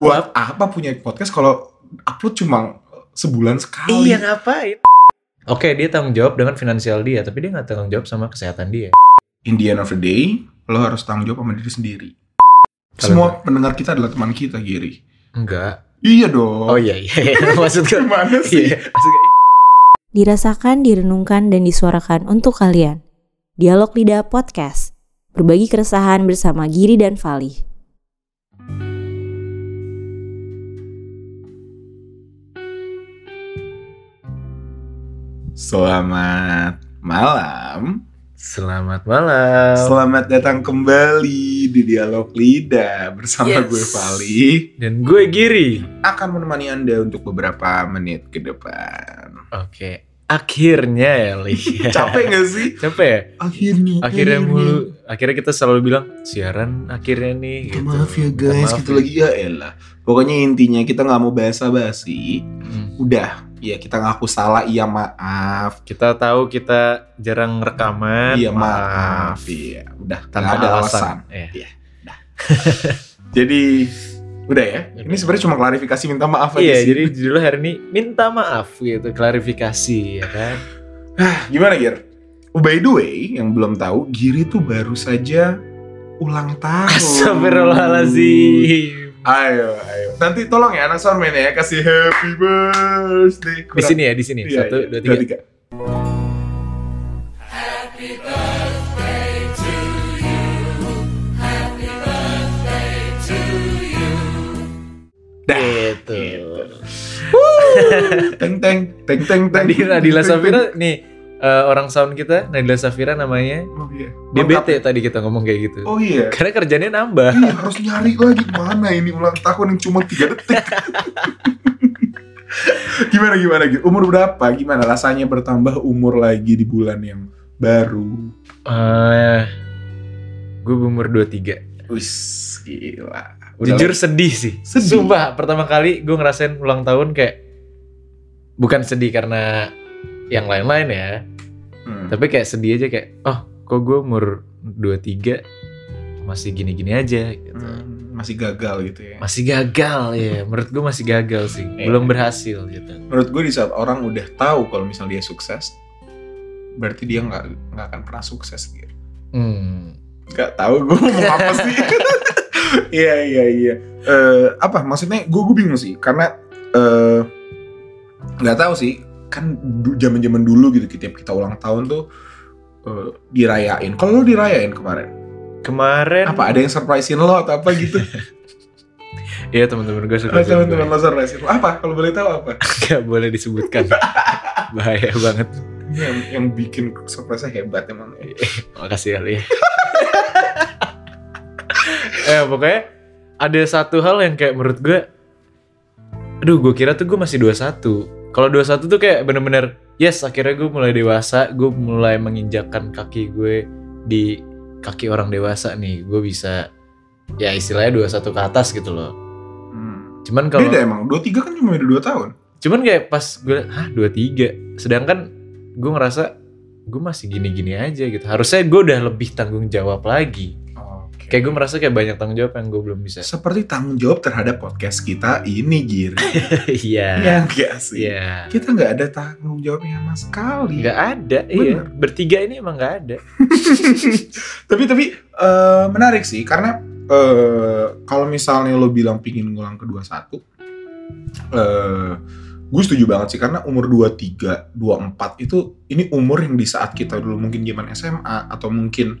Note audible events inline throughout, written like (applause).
Buat apa punya podcast kalau upload cuma sebulan sekali? Iya ngapain? Oke dia tanggung jawab dengan finansial dia, tapi dia nggak tanggung jawab sama kesehatan dia. In the end of the day, lo harus tanggung jawab sama diri sendiri. Kalau Semua pendengar kita adalah teman kita, Giri. Enggak. Iya dong. Oh iya iya. (laughs) Maksud gue. Gimana sih? Iya. Maksud gue. Dirasakan, direnungkan, dan disuarakan untuk kalian. Dialog Lidah Podcast. Berbagi keresahan bersama Giri dan Fali. Selamat malam. Selamat malam. Selamat datang kembali di Dialog Lidah bersama Yes. gue Vali. Dan gue Giri. Akan menemani Anda untuk beberapa menit ke depan. Oke. Akhirnya ya Li. (laughs) Capek gak sih? Capek ya? Akhirnya. Akhirnya mulu. Akhirnya kita selalu bilang siaran akhirnya nih. Minta gitu. maaf ya Minta guys, maaf kita ya. lagi ya elah. Pokoknya intinya kita nggak mau basa-basi. Hmm. Udah, ya kita ngaku salah, iya maaf. Kita tahu kita jarang rekaman. Iya maaf. Iya, udah. Tanpa ada alasan. alasan. Iya. (laughs) Jadi udah ya. Ini sebenarnya cuma klarifikasi minta maaf aja Iya, sih. jadi judulnya hari ini minta maaf gitu, klarifikasi ya kan. Gimana Gir? Oh, by the way, yang belum tahu, Giri tuh baru saja ulang tahun. Astagfirullahaladzim. Ayo, ayo. Nanti tolong ya anak sormen ya kasih happy birthday. Di sini ya, di sini. Iya, Satu, iya. dua, tiga. Dah. Gitu. Teng teng teng teng teng. Nadila, Nadila Safira nih eh, orang sound kita, Nadila Safira namanya. Oh iya. Dia bete tadi kita ngomong kayak gitu. Oh iya. Karena kerjanya nambah. Iya harus nyari lagi mana ini ulang tahun yang cuma 3 detik. (laughs) gimana gimana gitu? Umur berapa? Gimana rasanya bertambah umur lagi di bulan yang baru? Eh, gue umur 23. Wis gila. Jujur sedih sih. Sedih? Sumpah, pertama kali gue ngerasain ulang tahun kayak bukan sedih karena yang lain-lain ya, Hmm. tapi kayak sedih aja kayak, oh, kok gue umur 23 masih gini-gini aja gitu. Hmm, masih gagal gitu ya. Masih gagal ya, menurut gue masih gagal sih. Iya. Belum berhasil gitu. Menurut gue di saat orang udah tahu kalau misal dia sukses, berarti dia nggak nggak akan pernah sukses gitu. Hmm. Gak tahu gue ngomong apa sih. (laughs) Iya iya iya. Eh, apa maksudnya gue gue bingung sih karena eh nggak tahu sih kan zaman zaman dulu gitu tiap kita ulang tahun tuh eh, dirayain. Kalau lo dirayain kemarin, Kemarin apa ada yang surprisein lo atau apa gitu? (laughs) Iya teman-teman gue suka Ada teman-teman lo surprisein apa? Kalau boleh tahu apa? (laughs) Gak boleh disebutkan. (laughs) Bahaya banget. Yang, yang bikin surprise hebat emang. Makasih kali ya. Eh pokoknya ada satu hal yang kayak menurut gue Aduh gue kira tuh gue masih 21 Kalau 21 tuh kayak bener-bener Yes akhirnya gue mulai dewasa Gue mulai menginjakkan kaki gue Di kaki orang dewasa nih Gue bisa Ya istilahnya 21 ke atas gitu loh Hmm. Cuman kalau Beda emang. 23 kan cuma beda 2 tahun. Cuman kayak pas gue Hah 23 Sedangkan gue ngerasa Gue masih gini-gini aja gitu Harusnya gue udah lebih tanggung jawab lagi. Kayak gue merasa kayak banyak tanggung jawab yang gue belum bisa. (laughs) Seperti tanggung jawab terhadap podcast kita ini Gir. Iya. Ya enggak sih? Iya. Kita nggak ada tanggung jawabnya sama sekali. Nggak ada, iya. Bertiga ini emang nggak ada. (laughs) tapi tapi eh, menarik sih karena eh, kalau misalnya lo bilang pingin ngulang ke 21 eh gue setuju banget sih karena umur 23, 24 itu ini umur yang di saat kita dulu mungkin zaman SMA atau mungkin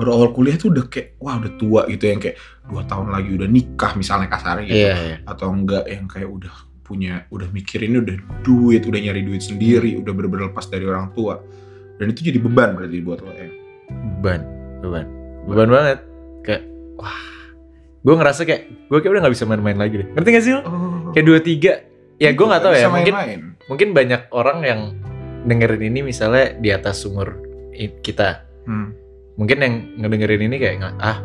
baru awal kuliah tuh udah kayak wah udah tua gitu yang kayak dua tahun lagi udah nikah misalnya kasarnya gitu iya. atau enggak yang kayak udah punya udah mikirin udah duit udah nyari duit sendiri udah bener-bener lepas dari orang tua dan itu jadi beban berarti buat lo ya Beban, beban, beban banget. Kayak wah, gue ngerasa kayak gue kayak udah nggak bisa main-main lagi deh. Ngerti gak sih lo? oh, Kayak dua tiga. Ya gue nggak tahu ya. Bisa Mungkin main-main. mungkin banyak orang yang dengerin ini misalnya di atas umur kita. Hmm. Mungkin yang ngedengerin ini kayak ah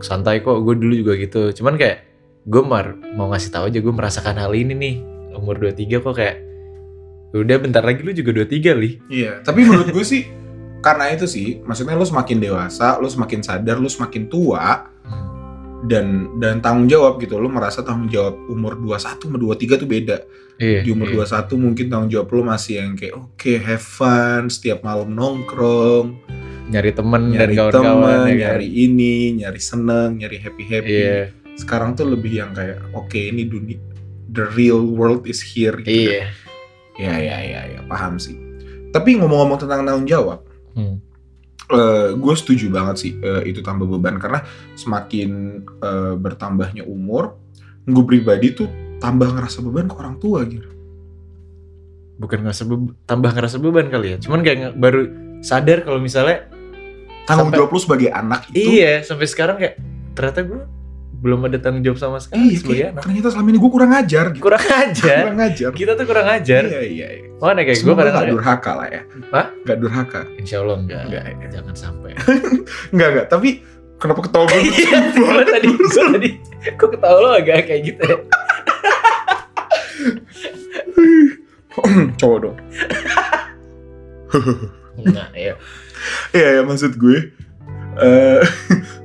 santai kok. Gue dulu juga gitu. Cuman kayak gue mar mau ngasih tahu aja gue merasakan hal ini nih umur 23 kok kayak udah bentar lagi lu juga 23 li Iya, tapi menurut gue sih karena itu sih, maksudnya lo semakin dewasa, lo semakin sadar, lo semakin tua, dan dan tanggung jawab gitu lo merasa tanggung jawab umur 21 sama 23 tuh beda Iya. di umur iya. 21 mungkin tanggung jawab lo masih yang kayak oke have fun setiap malam nongkrong nyari temen nyari dan temen kawan-kawan ya kan? nyari ini nyari seneng nyari happy happy Iya. sekarang tuh lebih yang kayak oke ini dunia the real world is here gitu Iya. ya ya ya ya paham sih tapi ngomong-ngomong tentang tanggung jawab Hmm. gue setuju banget sih eh, itu tambah beban karena semakin eh, bertambahnya umur gue pribadi tuh tambah ngerasa beban ke orang tua gitu Bukan ngerasa beb- tambah ngerasa beban kali ya. Cuman kayak baru sadar kalau misalnya tanggung Sampai- jawab lu sebagai anak itu iya sampai sekarang kayak ternyata gue belum ada tanggung jawab sama sekali iya sebagai kayak anak. ternyata selama ini gue kurang ajar gitu Kurang ajar. kurang ajar Kita tuh kurang ajar. iya iya, iya. Makanya kayak gue kadang gak durhaka lah ya Hah? gak durhaka Insya Allah enggak. Enggak, ya. Jangan sampai. (laughs) Enggak enggak tapi kenapa ketawa gue Iya, tadi, gue tadi, kok ketawa lo agak kayak gitu ya? (clears throat) cowok dong (laughs) Nah, ya. (laughs) Iya ya maksud gue eh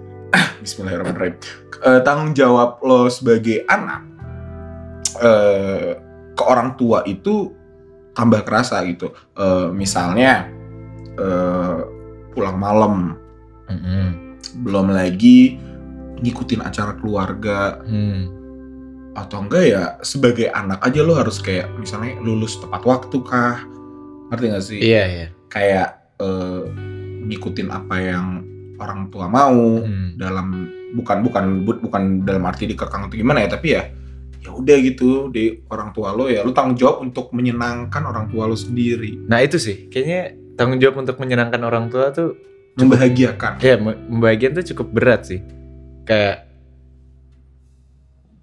(laughs) Bismillahirrahmanirrahim Eh, tanggung jawab lo sebagai anak eh ke orang tua itu tambah kerasa gitu Eh, misalnya eh pulang malam Mm-mm. belum lagi ngikutin acara keluarga Hmm. atau enggak ya sebagai anak aja lo harus kayak misalnya lulus tepat waktu kah ngerti gak sih Iya, iya. kayak eh, ngikutin apa yang orang tua mau Hmm. dalam bukan bukan bu- bukan dalam arti dikekang atau gimana ya tapi ya ya udah gitu di orang tua lo ya lo tanggung jawab untuk menyenangkan orang tua lo sendiri Nah itu sih, kayaknya tanggung jawab untuk menyenangkan orang tua tuh membahagiakan ya me- membagian tuh cukup berat sih. Kayak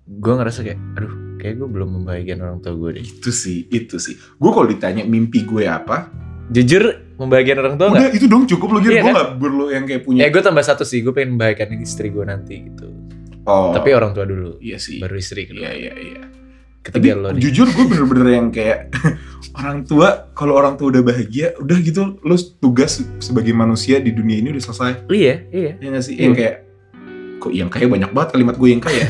gue ngerasa kayak, aduh, kayak gue belum membahagiakan orang tua gue deh. itu sih itu sih gue kalau ditanya mimpi gue apa Jujur, membahagiakan orang tua udah itu dong cukup lo gitu Iya gue kan? nggak perlu yang kayak punya Ya gue tambah satu sih, gue pengen membahagiakan istri gue nanti gitu. oh Tapi orang tua dulu, iya sih baru istri iya kedua. iya iya Ketiga Tapi lo nih. jujur gue bener-bener yang kayak (laughs) orang tua kalau orang tua udah bahagia udah gitu lo tugas sebagai manusia di dunia ini udah selesai Iya, iya. ya gak sih Iya. yang kayak kok yang kayak banyak banget kalimat gue (laughs) yang kayak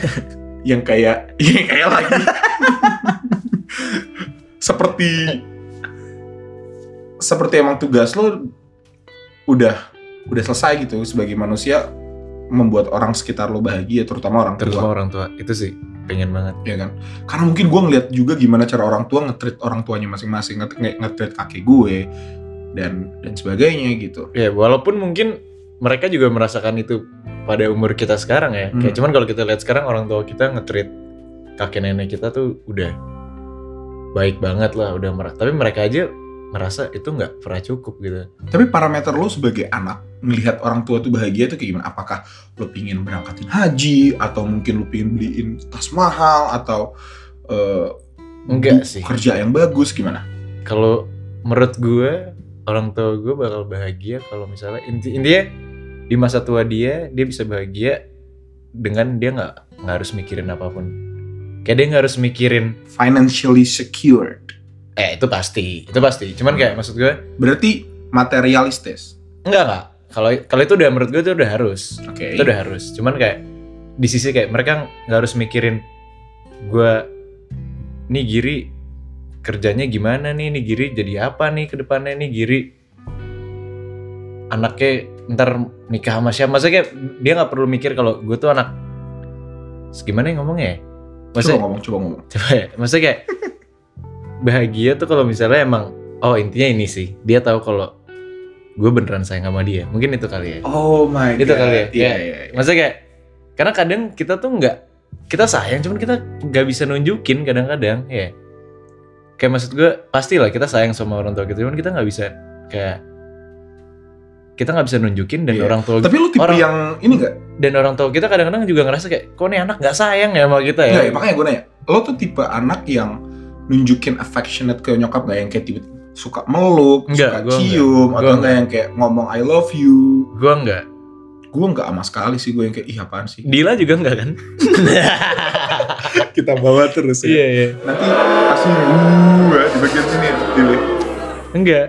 yang (laughs) kayak yang kayak lagi seperti seperti emang tugas lo udah udah selesai gitu sebagai manusia membuat orang sekitar lo bahagia terutama orang tua Terutama orang tua, itu sih pengen banget. ya kan karena mungkin gue ngeliat juga gimana cara orang tua ngetrit orang tuanya masing-masing nget nge- ngetrit kakek gue dan dan sebagainya gitu Ya walaupun mungkin mereka juga merasakan itu pada umur kita sekarang ya. Hmm. Kayak cuman kalau kita lihat sekarang orang tua kita nge-treat kakek nenek kita tuh udah baik banget lah, udah merah. Tapi mereka aja merasa itu nggak pernah cukup gitu. tapi parameter lo sebagai anak melihat orang tua tuh bahagia tuh kayak gimana apakah lo pingin berangkatin haji atau mungkin lo pingin beliin tas mahal atau eh, Enggak sih. kerja yang bagus gimana Kalau menurut gue orang tua gue bakal bahagia kalau misalnya inti intinya di masa tua dia dia bisa bahagia dengan dia nggak nggak harus mikirin apa pun. Kayak dia nggak harus mikirin financially secured eh itu pasti. Itu pasti. Cuman kayak maksud gue berarti materialistis? Enggak enggak. Kalau kalau itu udah menurut gue itu udah harus. oke. Itu udah harus. Cuman kayak di sisi kayak mereka nggak harus mikirin gue nih Giri kerjanya gimana nih? Nih Giri jadi apa nih ke depannya? Nih Giri anaknya ntar nikah sama siapa? Maksudnya kayak dia nggak perlu mikir kalau gue tuh anak gimana ya ngomongnya ya? Coba maksudnya ngomong coba ngomong. (laughs) Coba ya. Maksudnya kayak bahagia tuh kalau misalnya emang oh intinya ini sih. Dia tahu kalau gue beneran sayang sama dia. Mungkin itu kali ya. Oh my Itu kali ya? iya Kayak- iya iya. maksudnya kayak karena kadang kita tuh nggak kita sayang cuman kita nggak bisa nunjukin kadang-kadang ya. Kayak maksud gue pastilah kita sayang sama orang tua kita cuman kita nggak bisa kayak kita nggak bisa nunjukin dan Iya. orang tua tapi lo tipe orang- yang ini gak dan orang tua kita kadang-kadang juga ngerasa kayak kok nih anak nggak sayang ya sama kita ya? Ya, makanya gue nanya, lo tuh tipe anak yang nunjukin affectionate ke nyokap gak yang kayak tipe suka meluk, Enggak, suka gua enggak. cium, Gua atau enggak enggak. yang kayak ngomong I love you. gue nggak Gue enggak sama sekali sih, gue yang kayak ih apaan sih. Dila juga nggak kan (laughs) Kita bawa terus ya. iya iya Nanti kasih uh, di bagian sini Dile. enggak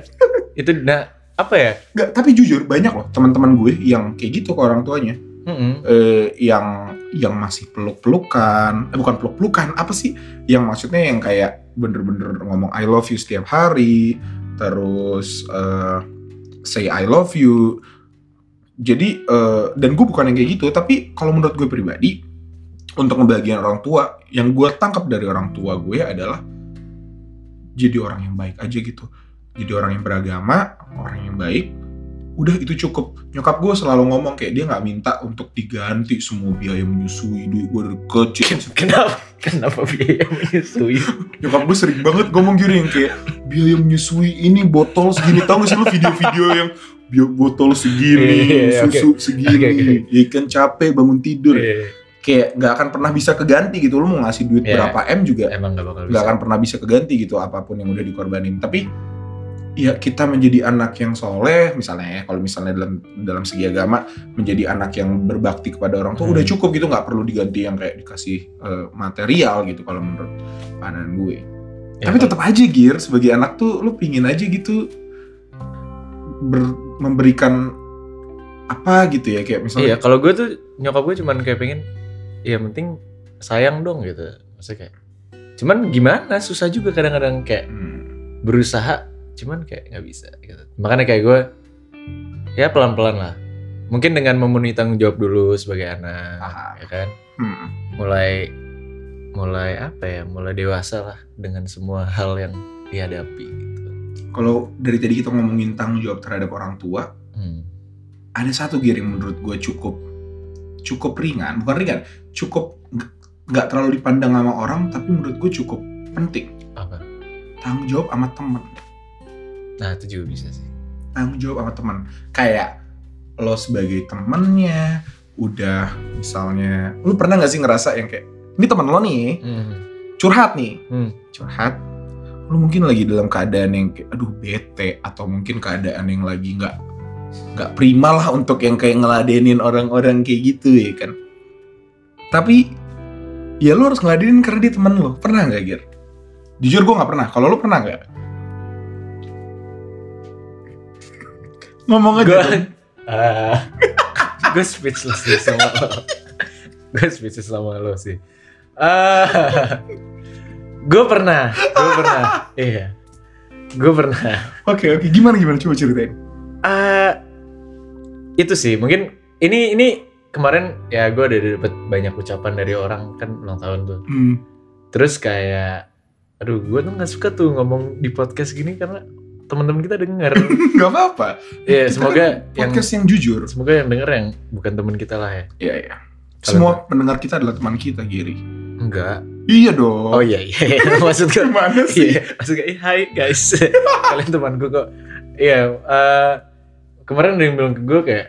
itu nah apa ya Enggak, tapi jujur banyak loh teman-teman gue yang kayak gitu ke orang tuanya. Mm-mm. Eh, yang yang masih peluk-pelukan, eh bukan peluk-pelukan, apa sih? Yang maksudnya yang kayak bener-bener ngomong I love you setiap hari, terus eh, say I love you. Jadi eh, dan gue bukan yang kayak gitu, tapi kalau menurut gue pribadi untuk ngebahagiain orang tua, yang gue tangkap dari orang tua gue adalah jadi orang yang baik aja gitu. Jadi orang yang beragama, orang yang baik, udah itu cukup nyokap gue selalu ngomong kayak dia nggak minta untuk diganti semua biaya menyusui duit gue dari kecil (laughs) Kenapa? Kenapa biaya menyusui? (laughs) nyokap gue sering banget ngomong gini yang kayak biaya menyusui ini botol segini tau gak sih lu video-video yang bio- botol segini Iya, iya, susu segini Oke, oke. ikan capek bangun tidur Iya, kayak nggak akan pernah bisa keganti gitu lu mau ngasih duit Iya. berapa m juga Emang gak bakal bisa. akan pernah bisa keganti gitu apa pun yang udah dikorbanin tapi ya kita menjadi anak yang soleh misalnya ya kalau misalnya dalam dalam segi agama menjadi anak yang berbakti kepada orang tua Hmm. udah cukup gitu nggak perlu diganti yang kayak dikasih eh, material gitu kalau menurut pandangan gue Ya, tapi tetap aja Gir sebagai anak tuh lu pingin aja gitu ber- memberikan apa gitu ya kayak Iya, misalnya kalau gue tuh nyokap gue cuman kayak pengen, ya penting sayang dong gitu. Maksudnya kayak, cuman gimana susah juga kadang-kadang kayak Hmm, berusaha, cuman kayak nggak bisa. Gitu. Makanya kayak gue, ya pelan-pelan lah. Mungkin dengan memenuhi tanggung jawab dulu sebagai anak, Paham. ya kan. hmm. Mulai, mulai apa ya, mulai dewasa lah dengan semua hal yang dihadapi. Gitu. kalau dari tadi kita ngomongin tanggung jawab terhadap orang tua Hmm. ada satu gear yang menurut gue cukup cukup ringan bukan ringan cukup nggak terlalu dipandang sama orang tapi menurut gue cukup penting Apa? tanggung jawab sama temen Nah itu juga bisa sih. tanggung jawab sama temen kayak lo sebagai temennya udah misalnya lu pernah nggak sih ngerasa yang kayak ini temen lo nih Hmm. curhat nih Hmm. curhat lu mungkin lagi dalam keadaan yang kayak aduh bete atau mungkin keadaan yang lagi nggak nggak prima lah untuk yang kayak ngeladenin orang-orang kayak gitu ya kan tapi ya lu harus ngeladenin karena dia temen lo pernah nggak Gir? jujur gue nggak pernah kalau lu pernah nggak ngomong aja dong. Ah, (laughs) gue speechless sih sama lo. gue speechless sama lo sih. Ah, gue pernah, gue pernah, iya, gue pernah. oke oke gimana gimana coba ceritain Ah, itu sih mungkin ini ini kemarin ya gue udah dapet banyak ucapan dari orang kan ulang tahun tuh. hmm. Terus kayak, aduh gue tuh nggak suka tuh ngomong di podcast gini karena teman-teman kita denger. (laughs) nggak apa-apa Iya Kita semoga kan yang podcast yang jujur semoga yang denger yang bukan teman kita lah ya. Iya iya. Semua pendengar kita adalah teman kita, Giri. Enggak. Iya dong. Oh iya iya. (laughs) Maksud gue Gimana sih? Iya, maksud gue, "Eh, hai guys, (laughs) kalian temanku kok. Iya, eh, kemarin ada yang bilang ke gue kayak,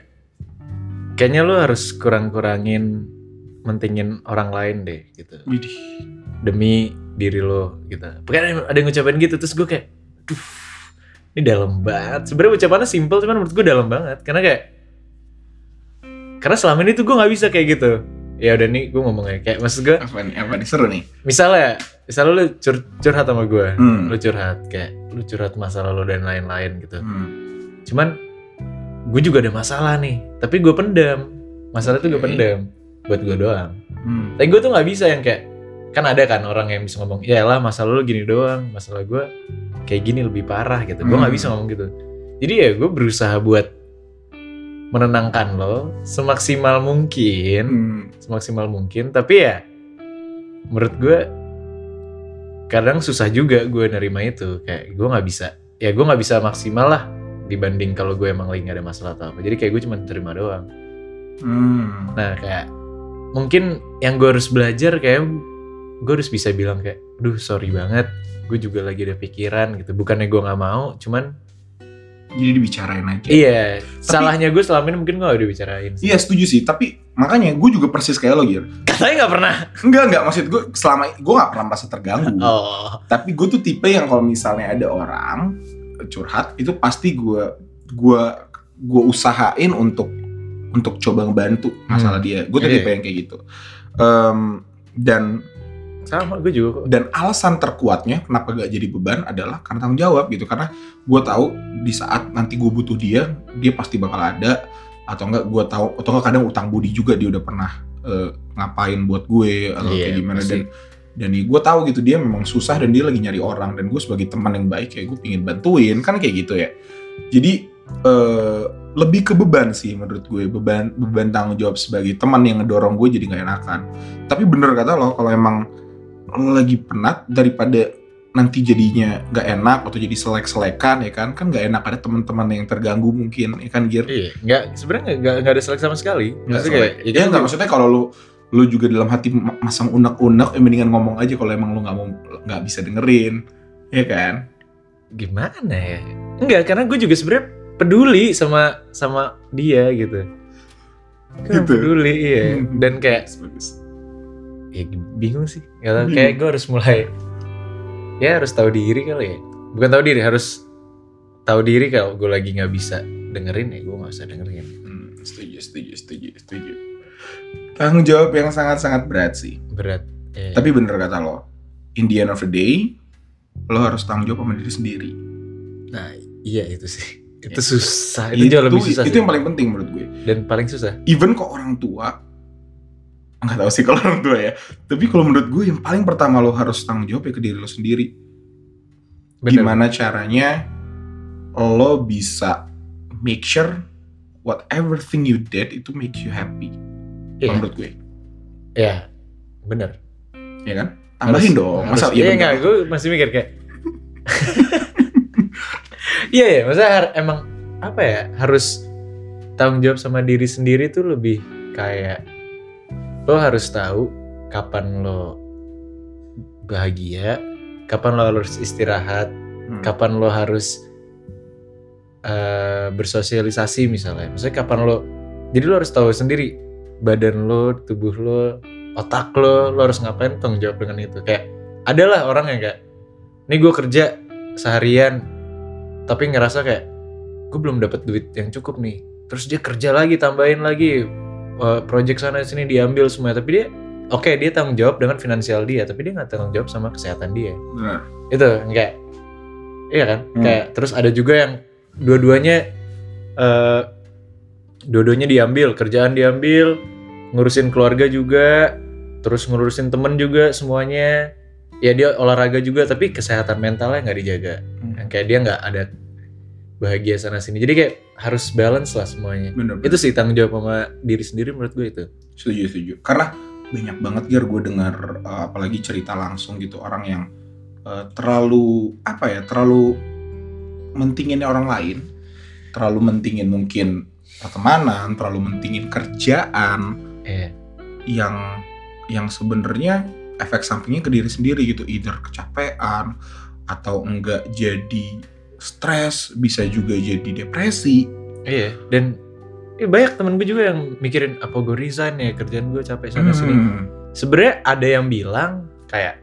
kayaknya lu harus kurang-kurangin mentingin orang lain deh, gitu. Widih. Demi diri lo, gitu. Pokoknya ada yang ngucapin gitu, terus gue kayak, duh, ini dalam banget. Sebenarnya ucapannya simple, cuman menurut gue dalam banget. Karena kayak, karena selama ini tuh gue nggak bisa kayak gitu. Ya udah nih, gue ngomongnya kayak, maksud gue, Apa nih? Apa nih? Seru nih. misalnya, misalnya lu cur- curhat sama gue, Hmm. lu curhat kayak lu curhat masalah lu dan lain-lain gitu Hmm. cuman gue juga ada masalah nih tapi gue pendam masalah itu gue Oke. pendam buat gue doang Hmm. tapi gue tuh nggak bisa yang kayak kan ada kan orang yang bisa ngomong ya lah masalah lu gini doang masalah gue kayak gini lebih parah gitu gue nggak Hmm. bisa ngomong gitu jadi ya gue berusaha buat menenangkan lo semaksimal mungkin Hmm. semaksimal mungkin tapi ya menurut gue kadang susah juga gue nerima itu kayak gue nggak bisa ya gue nggak bisa maksimal lah dibanding kalau gue emang lagi gak ada masalah atau apa jadi kayak gue cuma terima doang Hmm. nah kayak mungkin yang gue harus belajar kayak gue harus bisa bilang kayak duh sorry banget gue juga lagi ada pikiran gitu bukannya gue nggak mau cuman Jadi dibicarain aja. iya salahnya gue selama ini mungkin gue gak dibicarain sih. Iya setuju sih, tapi makanya gue juga persis kayak lo Gir. katanya nggak pernah Enggak enggak maksud gue selama gue nggak pernah merasa terganggu. oh Tapi gue tuh tipe yang kalau misalnya ada orang curhat itu pasti gue gue gue usahain untuk untuk coba ngebantu masalah dia. Gue tuh Iya. tipe yang kayak gitu. Em, dan sama gue juga kok. Dan alasan terkuatnya kenapa gak jadi beban adalah karena tanggung jawab gitu. Karena gue tahu di saat nanti gue butuh dia dia pasti bakal ada. Atau enggak gue tahu atau enggak kadang utang budi juga dia udah pernah eh, ngapain buat gue atau Iya, kayak gimana. pasti. dan dan gue tahu gitu dia memang susah dan dia lagi nyari orang. Dan gue sebagai teman yang baik kayak gue pingin bantuin kan kayak gitu ya. Jadi eh, lebih ke beban sih menurut gue. Beban beban tanggung jawab sebagai teman yang ngedorong gue jadi nggak enakan. Tapi bener kata lo kalau emang lagi penat daripada nanti jadinya nggak enak atau jadi selek-selekan ya kan kan nggak enak ada teman-teman yang terganggu mungkin ya kan Gir Iya, nggak sebenarnya nggak nggak ada selek sama sekali. Nggak selek. kayak ya, kan nggak maksudnya kalau lu lu juga dalam hati ma- masang unek-unek ya mendingan ngomong aja kalau emang lu nggak mau nggak bisa dengerin ya kan gimana ya? Enggak, karena gue juga sebenarnya peduli sama sama dia gitu. Gue Gitu. peduli iya. Hmm. Dan kayak. Ya bingung sih. Gak tau, Bingung. (laughs) kayak gue harus mulai ya harus tahu diri kali ya. Bukan tahu diri, harus tahu diri kalau gue lagi nggak bisa dengerin ya gue nggak usah dengerin. Hmm, setuju setuju setuju setuju tanggung jawab yang sangat-sangat berat sih Berat. Ya. tapi bener kata lo in the end of the day lo harus tanggung jawab sama diri sendiri nah iya itu sih. Itu Ya. susah. Itu, jauh lebih susah. itu sih. yang paling penting menurut gue Dan paling susah. even kok orang tua nggak tahu sih kalau orang tua ya. Tapi kalau menurut gue yang paling pertama lo harus tanggung jawab ya ke diri lo sendiri. Bener. gimana caranya lo bisa make sure whatever thing you did itu make you happy. Iya. menurut gue. Ya, bener. ya kan? Tambahin dong. Masa iya iya enggak, gue masih mikir kayak (laughs) Iya ya, masa emang apa ya harus tanggung jawab sama diri sendiri tuh lebih kayak lo harus tahu kapan lo bahagia, kapan lo harus istirahat, Hmm. kapan lo harus eh, bersosialisasi misalnya. Misalnya kapan lo, jadi lo harus tahu sendiri badan lo, tubuh lo, otak lo, lo harus ngapain tanggung jawab dengan itu. Kayak adalah orang yang kayak, nih gue kerja seharian, tapi ngerasa kayak gue belum dapat duit yang cukup nih. Terus dia kerja lagi, tambahin lagi, project sana sini diambil semua, tapi dia Oke, dia tanggung jawab dengan finansial dia, tapi dia nggak tanggung jawab sama kesehatan dia Benar. itu kayak iya kan Hmm. kayak terus ada juga yang dua-duanya eh dua-duanya diambil kerjaan diambil ngurusin keluarga juga terus ngurusin temen juga semuanya ya dia olahraga juga tapi kesehatan mentalnya nggak dijaga Hmm. yang kayak dia nggak ada bahagia sana sini jadi kayak harus balance lah semuanya bener, bener. itu sih tanggung jawab sama diri sendiri menurut gue itu setuju setuju karena banyak banget Ger gue dengar uh, apalagi cerita langsung gitu orang yang uh, terlalu apa ya terlalu mentingin orang lain terlalu mentingin mungkin pertemanan terlalu mentingin kerjaan Iya. yang yang sebenarnya efek sampingnya ke diri sendiri gitu either kecapean atau enggak jadi stres bisa juga jadi depresi. Iya. Dan eh, banyak temen gue juga yang mikirin apa gue resign ya? Kerjaan gue capek sana sini. Hmm. sebenarnya ada yang bilang kayak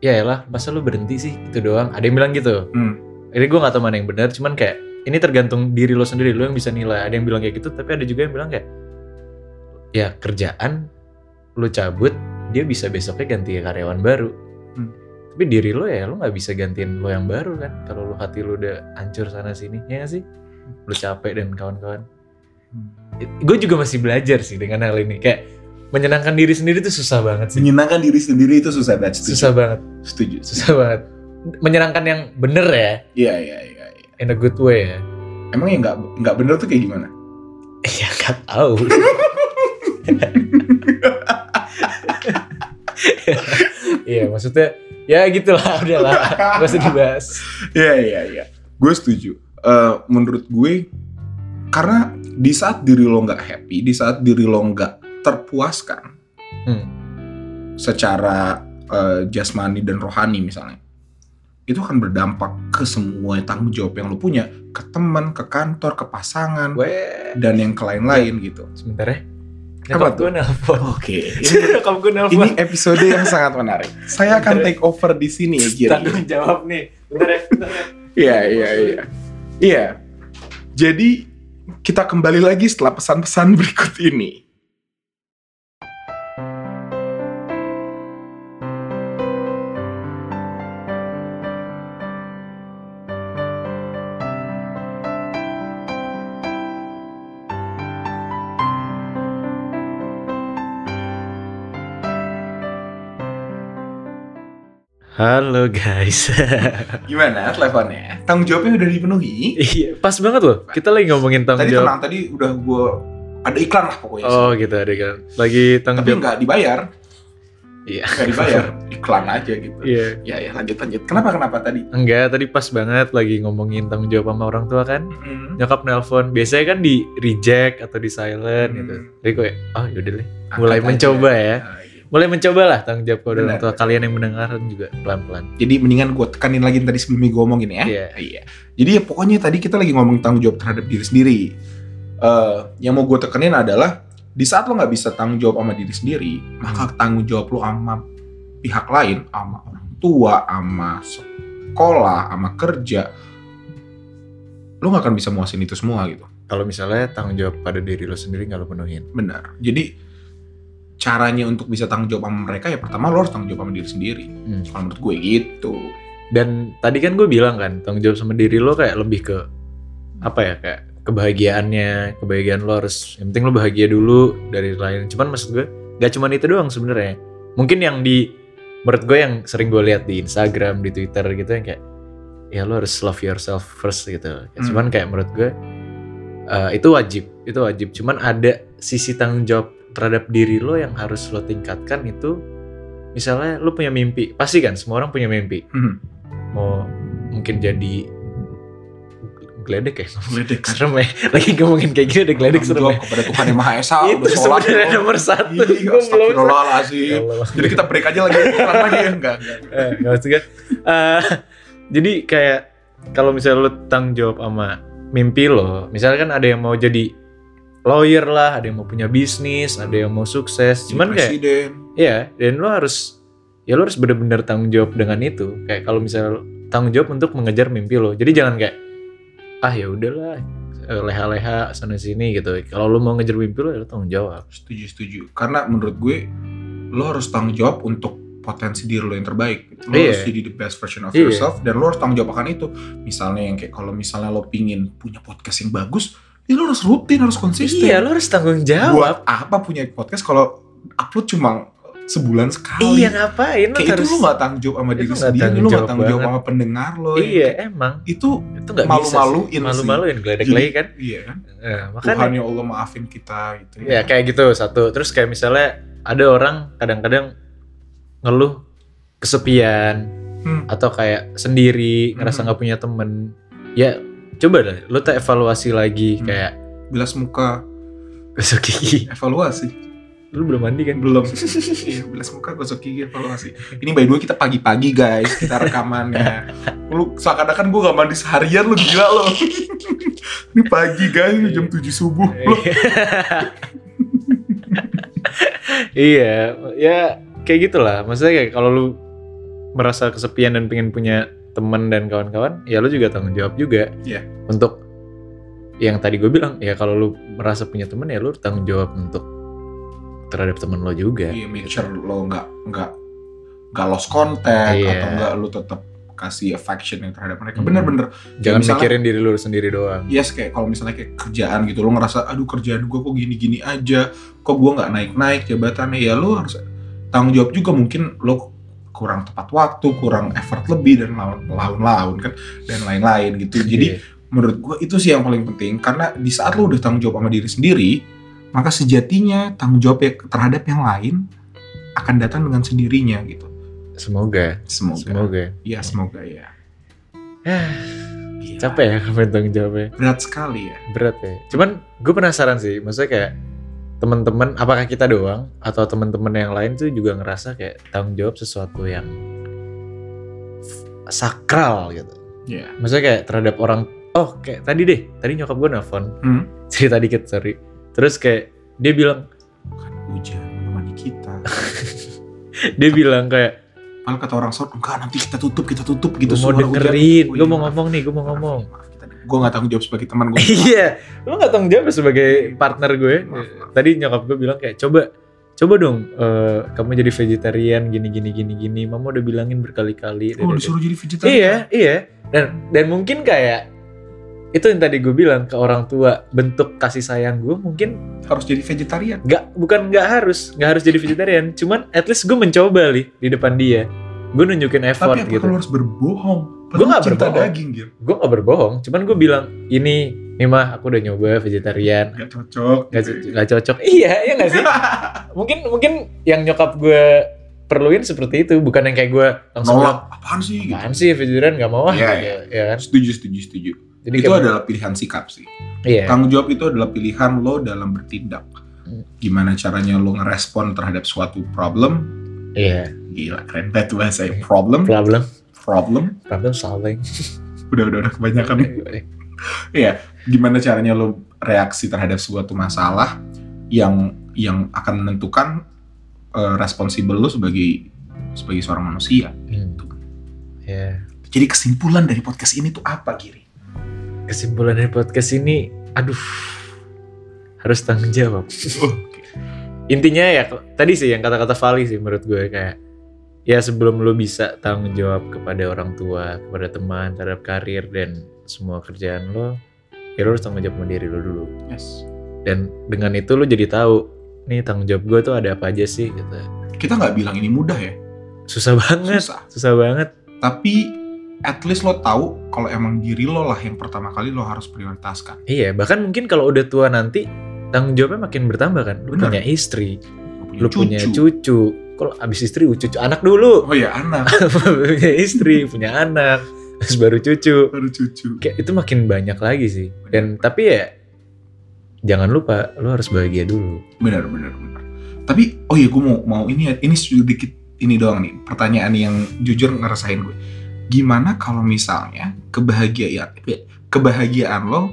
ya lah masa lu berhenti sih? Itu doang. Ada yang bilang gitu. Hmm. ini gue gak tahu mana yang benar cuman kayak ini tergantung diri lo sendiri lo yang bisa nilai. Ada yang bilang kayak gitu tapi ada juga yang bilang kayak ya kerjaan lo cabut dia bisa besoknya ganti karyawan baru. Tapi diri lo ya lo nggak bisa gantiin lo yang baru kan? Kalau lo hati lo udah hancur sana sini ya gak sih? Lo capek dan kawan-kawan. Gue juga masih belajar sih dengan hal ini. Kayak menyenangkan diri sendiri tuh susah banget sih. Menyenangkan diri sendiri itu susah banget. Setuju. susah banget. Setuju. Susah banget. Menyenangkan yang bener ya. Iya iya iya iya. in a good way ya. Emang yang nggak nggak bener tuh kayak gimana? Ya gak tahu. (laughs) Iya maksudnya ya gitulah (laughs) udahlah gak usah dibahas Iya iya iya. Gue setuju. Eh, menurut gue karena di saat diri lo nggak happy, di saat diri lo nggak terpuaskan Hmm. secara eh, jasmani dan rohani misalnya, itu akan berdampak ke semua tanggung jawab yang lo punya, ke teman, ke kantor, ke pasangan, Weh, dan yang ke lain-lain gitu. sebentar ya Nyokap gue nelfon Oke. (laughs) Nyokap gue nelfon Ini episode yang sangat menarik. Saya akan take over di sini ya, Giri. tanggung jawab nih bentar ya bentar ya Iya, iya, iya. Iya. Jadi kita kembali lagi setelah pesan-pesan berikut ini. Halo guys. (laughs) Gimana teleponnya? Tanggung jawabnya udah dipenuhi? iya, pas banget loh. Kita lagi ngomongin tanggung Tadi jawab. tenang, tadi udah gue ada iklan lah pokoknya. Oh gitu ada kan. Lagi tanggung Tapi jawab. nggak dibayar, Iya. nggak dibayar, (laughs) iklan aja gitu. Iya. Ya ya lanjut lanjut. Kenapa kenapa tadi? Enggak, tadi pas banget lagi ngomongin tanggung jawab sama orang tua kan. Hmm. Nyokap nelpon, biasanya kan di reject atau di silent Hmm. gitu. Jadi gue, oh yaudah deh. Mulai Angkat mencoba aja. ya. Nah, Mulai mencoba lah tanggung jawab kepada orang tua kalian yang mendengarkan juga pelan-pelan. Jadi mendingan gue tekanin lagi tadi sebelumnya gue ngomongin ya. Iya. Iya. Jadi ya pokoknya tadi kita lagi ngomongin tanggung jawab terhadap diri sendiri. Eh, yang mau gue tekenin adalah di saat lo nggak bisa tanggung jawab sama diri sendiri, maka tanggung jawab lo sama pihak lain, sama orang tua, sama sekolah, sama kerja, lo nggak akan bisa muasin itu semua gitu. Kalau misalnya tanggung jawab pada diri lo sendiri nggak lo penuhin. Benar. Jadi caranya untuk bisa tanggung jawab sama mereka ya pertama lo harus tanggung jawab sama diri sendiri. Hmm. Kalau menurut gue gitu. Dan tadi kan gue bilang kan tanggung jawab sama diri lo kayak lebih ke apa ya kayak kebahagiaannya, kebahagiaan lo harus yang penting lo bahagia dulu dari lain. Cuman maksud gue gak cuman itu doang sebenarnya. Mungkin yang di menurut gue yang sering gue lihat di Instagram, di Twitter gitu yang kayak ya lo harus love yourself first gitu. Ya, Hmm. Cuman kayak menurut gue eh, itu wajib, itu wajib. Cuman ada sisi tanggung jawab terhadap diri lo yang harus lo tingkatkan itu misalnya lo punya mimpi, pasti kan semua orang punya mimpi Hmm. mau mungkin jadi geledek ya Geledek. serem ya lagi ngomongin kayak gini ada geledek serem ya kepada Tuhan yang Maha Esa itu sebenarnya nomor satu Iya, belum- astagfirullahaladzim. Ya. Jadi kita break aja lagi, (laughs) lagi ya? Enggak, enggak. Eh, nggak maksud gue. Eh, jadi kayak kalau misalnya lo tanggung jawab sama mimpi lo misalnya kan ada yang mau jadi lawyer lah ada yang mau punya bisnis ada yang mau sukses cuman kayak Presiden. Iya, dan lo harus ya lo harus benar-benar tanggung jawab dengan itu. Kayak kalau misalnya tanggung jawab untuk mengejar mimpi lo. Jadi jangan kayak ah ya udahlah eh, leha-leha sana sini gitu. Kalau lo mau ngejar mimpi lo ya lo tanggung jawab. Setuju, setuju. Karena menurut gue, lo harus tanggung jawab untuk potensi diri lo yang terbaik. Lo Iya. harus jadi the best version of Iya. yourself, dan lo harus tanggung jawab akan itu. Misalnya yang kayak kalau misalnya lo pingin punya podcast yang bagus, ya lo harus rutin, harus konsisten. Iya, lo harus tanggung jawab. Buat apa punya podcast kalau upload cuma sebulan sekali? Iya ngapain? Kayak harus itu lo gak tanggung jawab sama diri sendiri, tanggung lo gak tanggung jawab sama pendengar lo. yang Iya, kayak- emang Itu itu sih. malu-maluin. Malu-maluin geledek kan. iya kan? Eh, makanya Tuhan ya Allah maafin kita gitu Ya kayak gitu satu. Terus kayak misalnya ada orang kadang-kadang ngeluh kesepian Hmm. atau kayak sendiri ngerasa Mhm. nggak punya temen. Ya coba deh, lu tak evaluasi lagi Hmm. kayak Bilas muka, gosok gigi. evaluasi. Lu belum mandi kan? Belum. iya, bilas muka, gosok gigi, evaluasi. Ini by the way kita pagi-pagi guys, kita rekamannya. Lu seakan-akan gue gak mandi seharian, lu gila lo. (laughs) Ini pagi guys, jam 7 subuh. Lu (laughs) iya, ya kayak gitulah. Maksudnya kayak kalau lu merasa kesepian dan pengen punya teman dan kawan-kawan, ya lu juga tanggung jawab juga. Iya. Untuk yang tadi gue bilang, ya kalau lu merasa punya teman ya lu tanggung jawab untuk terhadap teman lo juga. Iya, make sure lo nggak nggak nggak lost contact Iya. atau nggak lo tetap kasih affection yang terhadap mereka. Hmm. Bener-bener. Jangan misalnya- mikirin diri lu sendiri doang. Yes, kayak kalau misalnya kayak kerjaan gitu, lo ngerasa, aduh kerjaan gue kok gini-gini aja, kok gue nggak naik-naik jabatannya, ya lo harus tanggung jawab juga mungkin lo kurang tepat waktu, kurang effort lebih dan laun-laun kan, dan lain-lain gitu. Jadi Iya. menurut gue itu sih yang paling penting karena di saat lo udah tanggung jawab sama diri sendiri, maka sejatinya tanggung jawab ya terhadap yang lain akan datang dengan sendirinya gitu. semoga, Semoga. semoga. Ya semoga ya. Gila. Capek ya (laughs) tanggung jawabnya. Berat sekali ya. berat ya. Cuman gue penasaran sih, maksudnya kayak teman-teman, apakah kita doang atau teman-teman yang lain tuh juga ngerasa kayak tanggung jawab sesuatu yang sakral gitu. Ya. Maksudnya kayak terhadap orang, oh kayak tadi deh, tadi nyokap gue nelfon, Hmm. (laughs) cerita dikit sorry. Terus kayak dia bilang, Bukan hujan menemani kita. (laughs) dia bilang kayak Kalau kata orang short, enggak nanti kita tutup, kita tutup gitu. gue mau suara hujan." dengerin, gue mau maaf. ngomong nih, gue mau ngomong. Gue gak tanggung jawab sebagai teman gue. (laughs) Iya, lu gak tanggung jawab sebagai partner gue. Maaf. Tadi nyokap gue bilang kayak coba coba dong eh, kamu jadi vegetarian gini gini gini gini. Mama udah bilangin berkali-kali. Oh, disuruh jadi vegetarian. Iya, iya. Dan dan mungkin kayak itu yang tadi gue bilang ke orang tua bentuk kasih sayang gue mungkin Harus jadi vegetarian. nggak bukan nggak harus nggak harus jadi vegetarian cuman at least gue mencoba li di depan dia gue nunjukin effort Tapi apa gitu lu harus berbohong? Nggak cinta berbohong. daging gitu. gue gak berbohong cuman gue bilang ini nih mah aku udah nyoba vegetarian Gak cocok. nggak co- nggak cocok (laughs) iya ya nggak sih (laughs) mungkin mungkin yang nyokap gue perluin seperti itu bukan yang kayak gue langsung Nolak. Apaan sih? Gitu. apaan sih vegetarian nggak mau ah Iya, gitu, ya kan Setuju, setuju, setuju. jadi itu kayak- adalah pilihan sikap sih. iya Tanggung jawab itu adalah pilihan lo dalam bertindak. Hmm. Gimana caranya lo ngerespon terhadap suatu problem? iya Gila, keren banget bahasa problem. problem Problem. problem solving Udah, udah, udah kebanyakan. (laughs) Iya, gimana caranya lo reaksi terhadap suatu masalah yang yang akan menentukan eh, responsibel lo sebagai sebagai seorang manusia. Hmm. ya Jadi kesimpulan dari podcast ini tuh apa, Giri? kesimpulan dari podcast ini aduh harus tanggung jawab Oke. intinya ya tadi sih yang kata-kata Vali sih menurut gue kayak ya sebelum lo bisa tanggung jawab kepada orang tua kepada teman terhadap karir dan semua kerjaan lo ya lo harus tanggung jawab sama diri lo dulu Yes. dan dengan itu lo jadi tahu nih tanggung jawab gue tuh ada apa aja sih gitu Kita nggak bilang ini mudah ya. susah banget Susah. susah banget Tapi at least lo tahu kalau emang diri lo lah yang pertama kali lo harus prioritaskan. iya bahkan mungkin kalau udah tua nanti tanggung jawabnya makin bertambah kan lo punya istri Lo lo punya cucu kalau abis istri cucu anak dulu Oh ya anak, (laughs) punya istri punya anak terus baru cucu baru cucu. kayak itu makin banyak lagi sih dan tapi ya jangan lupa lo harus bahagia dulu Benar, benar, benar. Tapi oh iya gue mau mau ini ini sedikit ini doang nih pertanyaan yang jujur ngerasain gue. Gimana kalau misalnya kebahagiaan kebahagiaan lo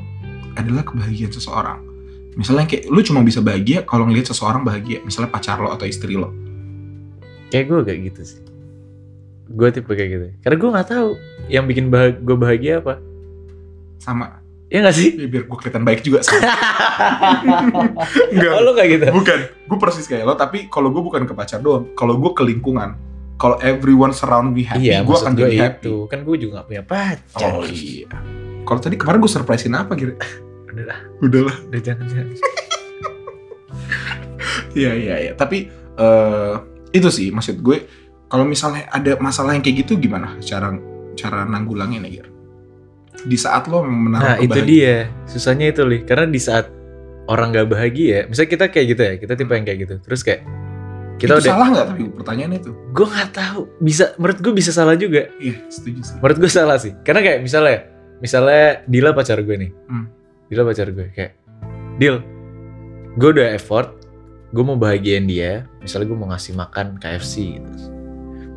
adalah kebahagiaan seseorang? Misalnya kayak lu cuma bisa bahagia kalau ngelihat seseorang bahagia, misalnya pacar lo atau istri lo. Kayak gue kayak gitu sih gue tipe kayak gitu karena gue nggak tahu yang bikin bah gue bahagia apa Sama ya nggak sih ya biar gue kelihatan baik juga sama. (laughs) Enggak. oh lo kayak gitu Bukan, gue persis kayak lo, tapi kalau gue bukan ke pacar doang, kalau gue ke lingkungan, kalau everyone surround me happy, iya gue akan gue jadi happy. itu kan gue juga gak punya pacar Oh iya. Kalau tadi kemarin gue surprisein apa gitu? udah lah Udah lah. udah jangan jangan (laughs) Iya iya iya. Tapi eh itu sih maksud gue. Kalau misalnya ada masalah yang kayak gitu gimana cara cara nanggulangnya nih, Gir? Di saat lo menaruh nah itu dia susahnya itu li karena di saat orang gak bahagia misalnya kita kayak gitu ya kita tipe yang kayak gitu terus kayak kita itu udah salah nggak tapi pertanyaannya itu? gue nggak tahu bisa menurut gue bisa salah juga Iya setuju sih. menurut gue salah sih karena kayak misalnya misalnya Dila pacar gue nih Hmm. Dila pacar gue kayak Dil gue udah effort gue mau bahagiain dia misalnya gue mau ngasih makan KFC gitu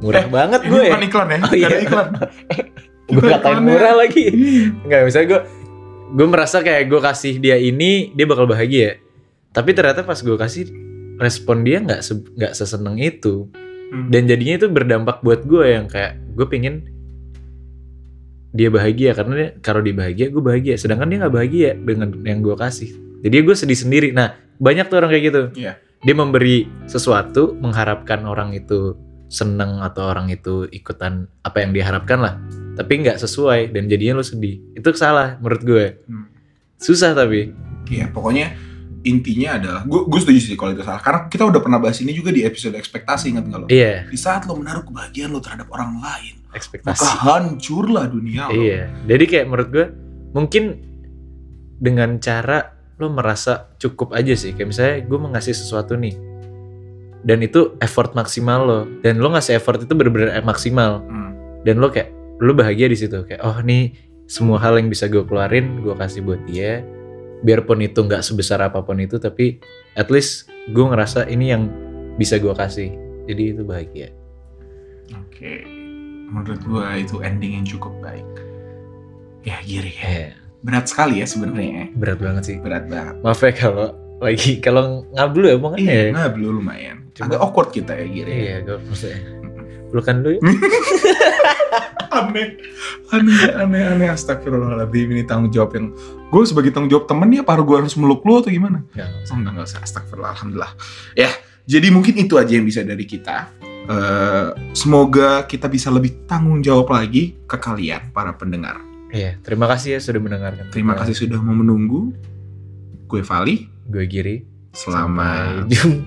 murah Eh, banget Ini gue ya iklan ya? Oh, Nggak iya. ada iklan. (laughs) gue katain murah lagi Iya. Enggak, misalnya gue gue merasa kayak gue kasih dia ini dia bakal bahagia tapi ternyata pas gue kasih respon dia nggak se- nggak seseneng itu Hmm. dan jadinya itu berdampak buat gue yang kayak gue pengen dia bahagia karena dia kalau dia bahagia gue bahagia sedangkan dia nggak bahagia dengan yang gue kasih jadi gue sedih sendiri nah banyak tuh orang kayak gitu. Iya. dia memberi sesuatu mengharapkan orang itu seneng atau orang itu ikutan apa yang diharapkan lah. Tapi nggak sesuai dan jadinya lo sedih. Itu salah menurut gue. Hmm. susah tapi. Iya, pokoknya intinya adalah gue gue setuju sih kalau itu salah. Karena kita udah pernah bahas ini juga di episode ekspektasi ingat nggak lo? iya. Di saat lo menaruh kebahagiaan lo terhadap orang lain, maka ekspektasi hancurlah dunia lo. Iya, jadi kayak menurut gue mungkin dengan cara lo merasa cukup aja sih. Kayak misalnya gue mau ngasih sesuatu nih, dan itu effort maksimal lo, dan lo ngasih effort itu bener-bener maksimal, Hmm. dan lo kayak lo bahagia di situ kayak oh nih semua hal yang bisa gue keluarin gue kasih buat dia, biarpun itu nggak sebesar apa pun itu, tapi at least gue ngerasa ini yang bisa gue kasih, jadi itu bahagia. Oke, menurut gue itu ending yang cukup baik. Ya giri ya. Eh, Berat sekali ya sebenarnya. ya. berat banget sih. Berat banget. Maaf ya kalau lagi kalau ngablu ya omongannya Iya, ya. nggak belum lumayan. Cuma- Agak awkward kita ya giri. Iya, gue maksudnya. Pelukan dulu ya. (laughs) aneh, aneh, aneh, aneh. Astagfirullahaladzim ini tanggung jawab yang gue sebagai tanggung jawab temen ya, apa gue harus meluk lu atau gimana? Usah. Oh, enggak, enggak usah. Astagfirullah, alhamdulillah. Ya, jadi mungkin itu aja yang bisa dari kita. Eh, semoga kita bisa lebih tanggung jawab lagi ke kalian, para pendengar. Iya, terima kasih ya sudah mendengarkan. Terima kita. kasih sudah mau menunggu. Gue Vali, Gue Giri. selamat Sampai.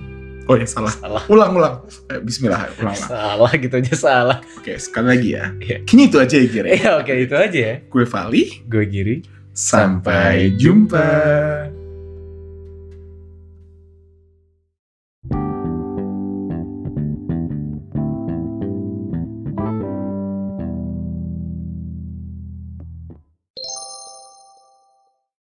Oh ya salah. Salah. Ulang ulang. Eh, Bismillah, ulang ulang. Salah gitu aja salah. Oke, sekali lagi ya. Iya. Kini itu aja ya kira. Iya oke itu aja ya. Gue Vali. Gue Giri. Sampai jumpa.